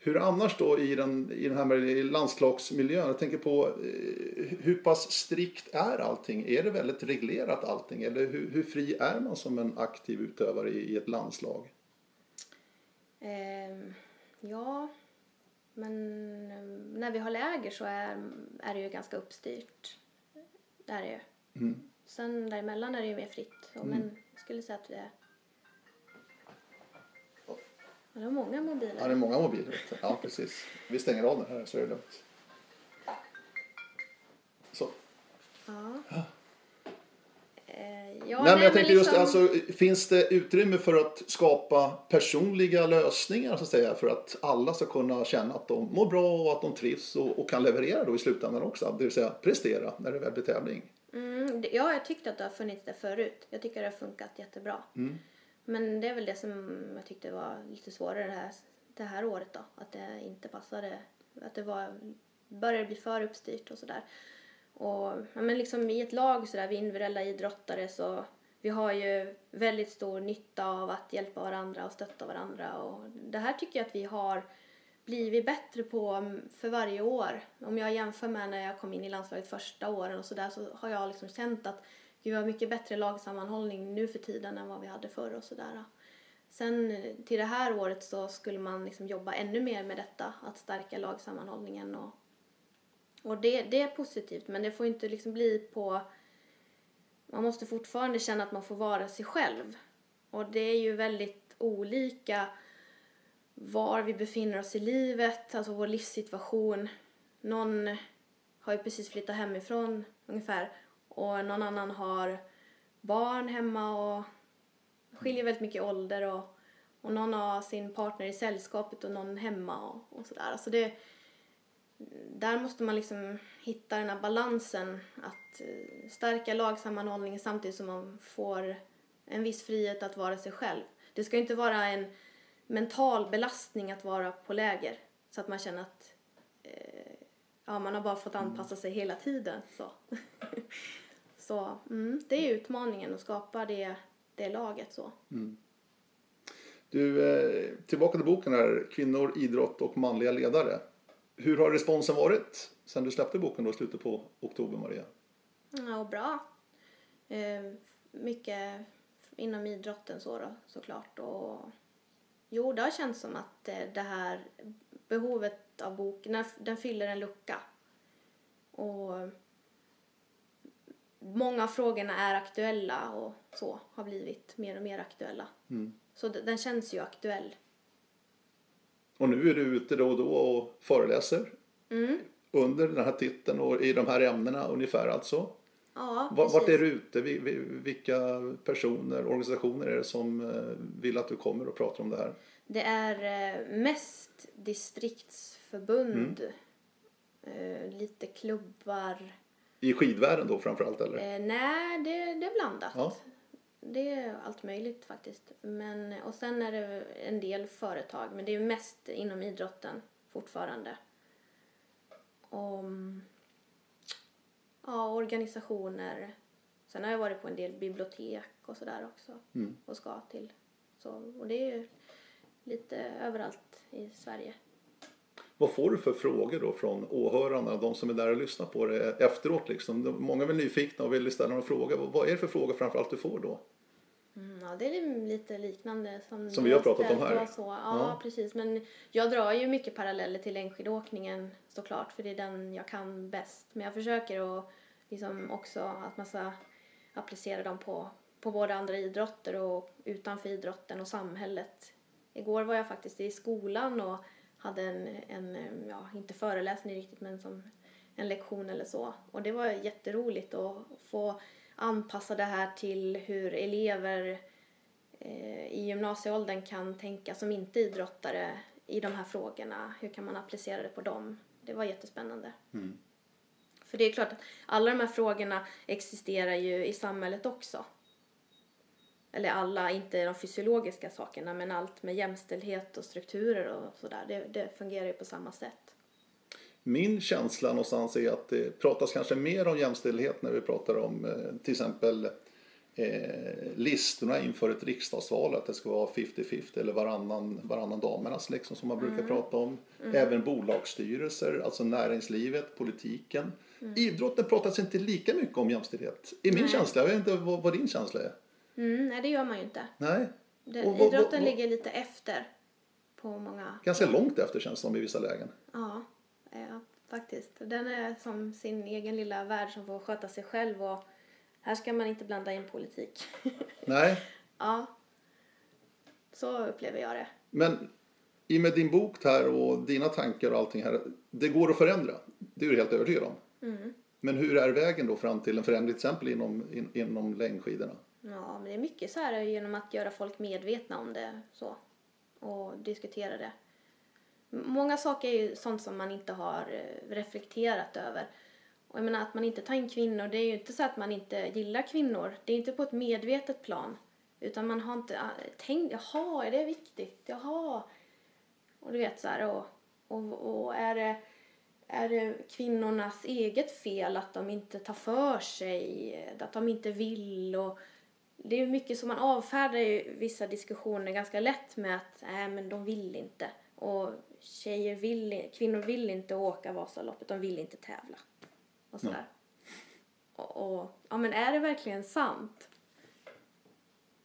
Hur annars då i den, i den här landslagsmiljön? Jag tänker på eh, hur pass strikt är allting? Är det väldigt reglerat allting? Eller hur, hur fri är man som en aktiv utövare i, i ett landslag? Ehm, ja, men eh, när vi har läger så är, är det ju ganska uppstyrt. Det är det ju. Mm. Sen däremellan är det ju mer fritt. Och Men jag skulle säga att vi är... Det var många mobiler. Det är många mobiler. Ja, precis. Vi stänger av den här så är det lugnt. Så. Ja. Eh, ja, nej, men jag men tänkte just liksom- alltså, finns det utrymme för att skapa personliga lösningar så att säga för att alla ska kunna känna att de mår bra och att de trivs och, och kan leverera då i slutändan också, det vill säga prestera när det väl blir tävling. Mm, det- ja, jag tyckte att det har funnits där förut. Jag tycker det har funkat jättebra. Mm. Men det är väl det som jag tyckte var lite svårare det här, det här året då. Att det inte passade. Att det var, började bli för uppstyrt och sådär. Och ja, men liksom i ett lag sådär, vi individuella idrottare så vi har ju väldigt stor nytta av att hjälpa varandra och stötta varandra. Och det här tycker jag att vi har blivit bättre på mm, för varje år. Om jag jämför med när jag kom in i landslaget första åren och sådär så har jag liksom känt att vi har mycket bättre lagsammanhållning nu för tiden än vad vi hade förr och sådär. Sen till det här året så skulle man liksom jobba ännu mer med detta, att stärka lagsammanhållningen och, och det, det är positivt men det får inte liksom bli på man måste fortfarande känna att man får vara sig själv. Och det är ju väldigt olika var vi befinner oss i livet, alltså vår livssituation. Någon har ju precis flyttat hemifrån ungefär och någon annan har barn hemma och skiljer väldigt mycket i ålder och, och någon har sin partner i sällskapet och någon hemma och, och sådär. Alltså det, där måste man liksom hitta den här balansen att eh, stärka lagsammanhållningen samtidigt som man får en viss frihet att vara sig själv. Det ska ju inte vara en mental belastning att vara på läger så att man känner att ja, man har bara fått anpassa sig hela tiden. Så, [LAUGHS] så mm, det är utmaningen att skapa det, det laget så. Du, eh, tillbaka till boken här, Kvinnor, idrott och manliga ledare. Hur har responsen varit sen du släppte boken då i slutet på oktober, Maria? Ja, bra. Eh, mycket inom idrotten så då, såklart. Och, jo, det har känts som att eh, det här behovet av boken, den, den fyller en lucka. Och många av frågorna är aktuella och så har blivit mer och mer aktuella. Så d- den känns ju aktuell. Och nu är du ute då och då och föreläser Mm. under den här titeln och i de här ämnena ungefär alltså. Ja, Va- Vart precis. är du ute? Vi- vi- Vilka personer, organisationer är det som eh, vill att du kommer och pratar om det här? Det är eh, mest distriktsförbund, eh, lite klubbar. I skidvärlden då framförallt eller? Eh, nej, det, det är blandat. Ja. Det är allt möjligt faktiskt. Men, och sen är det en del företag, men det är mest inom idrotten fortfarande. Om, ja, organisationer. Sen har jag varit på en del bibliotek och sådär också. Mm. Och ska till. Så, och det är ju lite överallt i Sverige. Vad får du för frågor då från åhörarna, de som är där och lyssnar på det efteråt? Liksom? Många är nyfikna och vill ställa några frågor. Vad- är det för frågor framförallt du får då? Mm, ja, det är lite liknande som, Som vi har pratat om här. Så. Ja, Ja. precis. Men jag drar ju mycket paralleller till längdskidåkningen såklart, för det är den jag kan bäst. Men jag försöker att liksom också att man ska applicera dem på, på både andra idrotter och utanför idrotten och samhället. Igår var jag faktiskt i skolan och hade en, en ja, inte föreläsning riktigt, men som en lektion eller så. Och det var jätteroligt att få anpassa det här till hur elever eh, i gymnasieåldern kan tänka som inte idrottare i de här frågorna. Hur kan man applicera det på dem? Det var jättespännande. För det är klart att alla de här frågorna existerar ju i samhället också. Eller alla, inte de fysiologiska sakerna, men allt med jämställdhet och strukturer och sådär. Det, det fungerar ju på samma sätt. Min känsla någonstans är att det pratas kanske mer om jämställdhet när vi pratar om eh, till exempel eh, listorna inför ett riksdagsval, att det ska vara 50-50 eller varannan, varannan damernas liksom, som man brukar prata om. Även bolagsstyrelser, alltså näringslivet, politiken. Idrotten pratas inte lika mycket om jämställdhet. I min känsla, jag vet inte vad, vad din känsla är. Mm, nej, det gör man ju inte. Nej, Det, Och idrotten vad- ligger lite efter på många... ganska långt efter känns det som i vissa lägen. Ja, ja, faktiskt. Den är som sin egen lilla värld som får sköta sig själv och här ska man inte blanda in politik. [LAUGHS] Nej, ja, så upplever jag det. Men i och med din bok här och dina tankar och allting här, det går att förändra. Det är du helt övertygad om. Men hur är vägen då fram till en förändring till exempel inom, in, inom längdskidorna? Ja, men det är mycket så här genom att göra folk medvetna om det så och diskutera det. Många saker är ju sånt som man inte har eh, reflekterat över. Och jag menar att man inte tar in kvinnor, det är ju inte så att man inte gillar kvinnor. Det är inte på ett medvetet plan. Utan man har inte ah, tänkt, jaha, är det viktigt? Jaha. Och du vet så här, och, och, och är det är det kvinnornas eget fel att de inte tar för sig, eh, att de inte vill och det är mycket som man avfärdar ju vissa diskussioner ganska lätt med att nej men de vill inte och tjejer vill, kvinnor vill inte åka Vasaloppet, de vill inte tävla och sådär. Och, och ja men är det verkligen sant?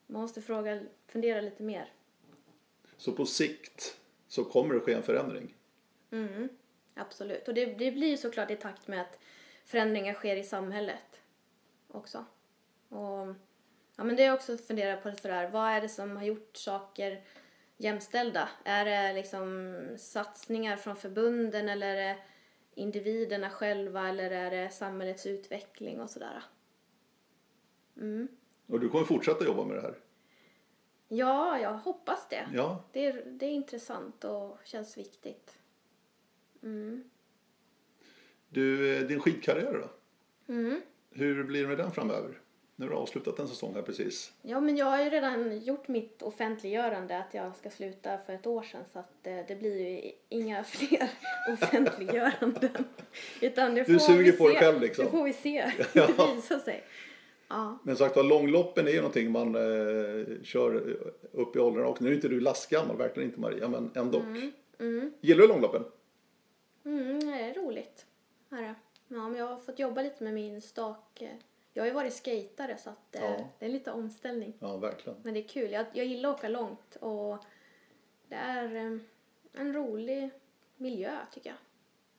Man måste fråga, fundera lite mer. Så på sikt så kommer det ske en förändring. Mm, absolut. Och det, det blir ju såklart i takt med att förändringar sker i samhället också. Och ja, men det är också att fundera på sådär, vad är det som har gjort saker jämställda? Är det liksom satsningar från förbunden eller är det individerna själva eller är det samhällets utveckling och sådär? Mm. Och du kommer fortsätta jobba med det här. Ja, jag hoppas det. Ja, Det är, det är intressant och känns viktigt. Mm. du, eh, din skidkarriär då? Mm. Hur blir det med den framöver? Nu har du avslutat en säsong här precis. Ja, men jag har ju redan gjort mitt offentliggörande att jag ska sluta för ett år sedan så att eh, det blir ju inga [LAUGHS] fler offentliggöranden. Utan det får Du suger vi på dig se. själv, liksom. Det får vi se. [LAUGHS] Ja. Det visar sig. Ja. Men sagt var, långloppen är ju någonting man eh, kör upp i åldrarna och nu är inte du lastgammal, verkligen inte Maria, men ändå. Mm. Gillar du långloppen? Mm, det är roligt. Det. Ja, men jag har fått jobba lite med min stak. Jag har ju varit skatare så att eh, Ja. det är lite omställning. Ja, verkligen. Men det är kul. Jag, jag gillar att åka långt och det är eh, en rolig miljö tycker jag.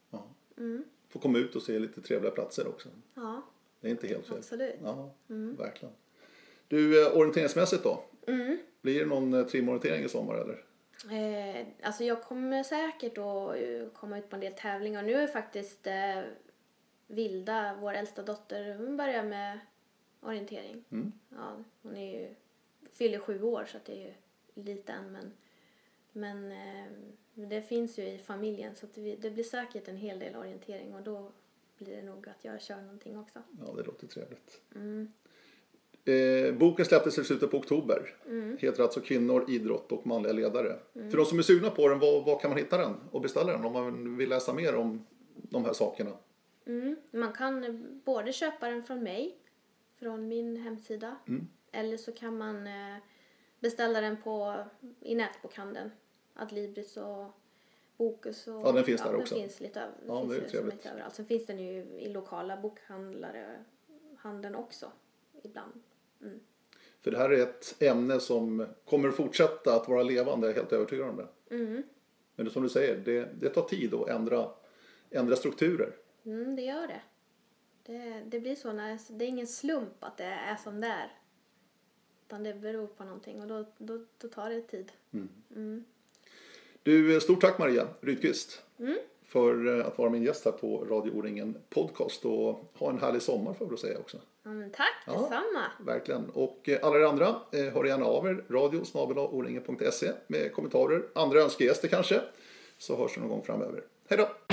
Ja. Mm. Får komma ut och se lite trevliga platser också. Ja, Det är inte helt fel. absolut. Ja, verkligen. Du, eh, orienteringsmässigt då? Mm. Blir det någon trimorientering i sommar eller? Eh, alltså jag kommer säkert att komma ut på en del tävlingar. Nu är faktiskt eh, Vilda, vår äldsta dotter, hon börjar med orientering. Mm. Ja, hon är ju, fyller sju år så att det är ju lite än men, men eh, det finns ju i familjen så att det, blir säkert en hel del orientering och då blir det nog att jag kör någonting också. Ja, det låter trevligt. Mm. Eh, boken släpptes i slutet på oktober. Mm. Heter alltså Kvinnor, idrott och manliga ledare. För de som är sugna på den, var, var kan man hitta den och beställa den om man vill läsa mer om de här sakerna? Mm. Man kan eh, både köpa den från mig, från min hemsida, Mm. eller så kan man eh, beställa den på, i nätbokhandeln. Adlibris och Bokus. Och, Ja, den finns där också. Den finns lite, över, Ja, finns det är trevligt. lite överallt. Sen finns den ju i lokala bokhandlare, handeln också, ibland. Mm. För det här är ett ämne som kommer fortsätta att vara levande, jag är helt övertygad om det. Mm. Men det, som du säger, det, det tar tid att ändra, ändra strukturer. Mm, det gör det. det. Det blir så när det är ingen slump att det är som det är. Utan det beror på någonting och då, då, då tar det tid. Mm. Du, stort tack Maria Rydqvist Mm. för eh, att vara min gäst här på Radio O-ringen Podcast och ha en härlig sommar får jag väl säga också. Ja, men tack Ja. detsamma. Verkligen. Och eh, alla er andra, eh, hör gärna av er. Radio oringen.se med kommentarer, andra önskegäster kanske. Så hörs vi någon gång framöver. Hej då!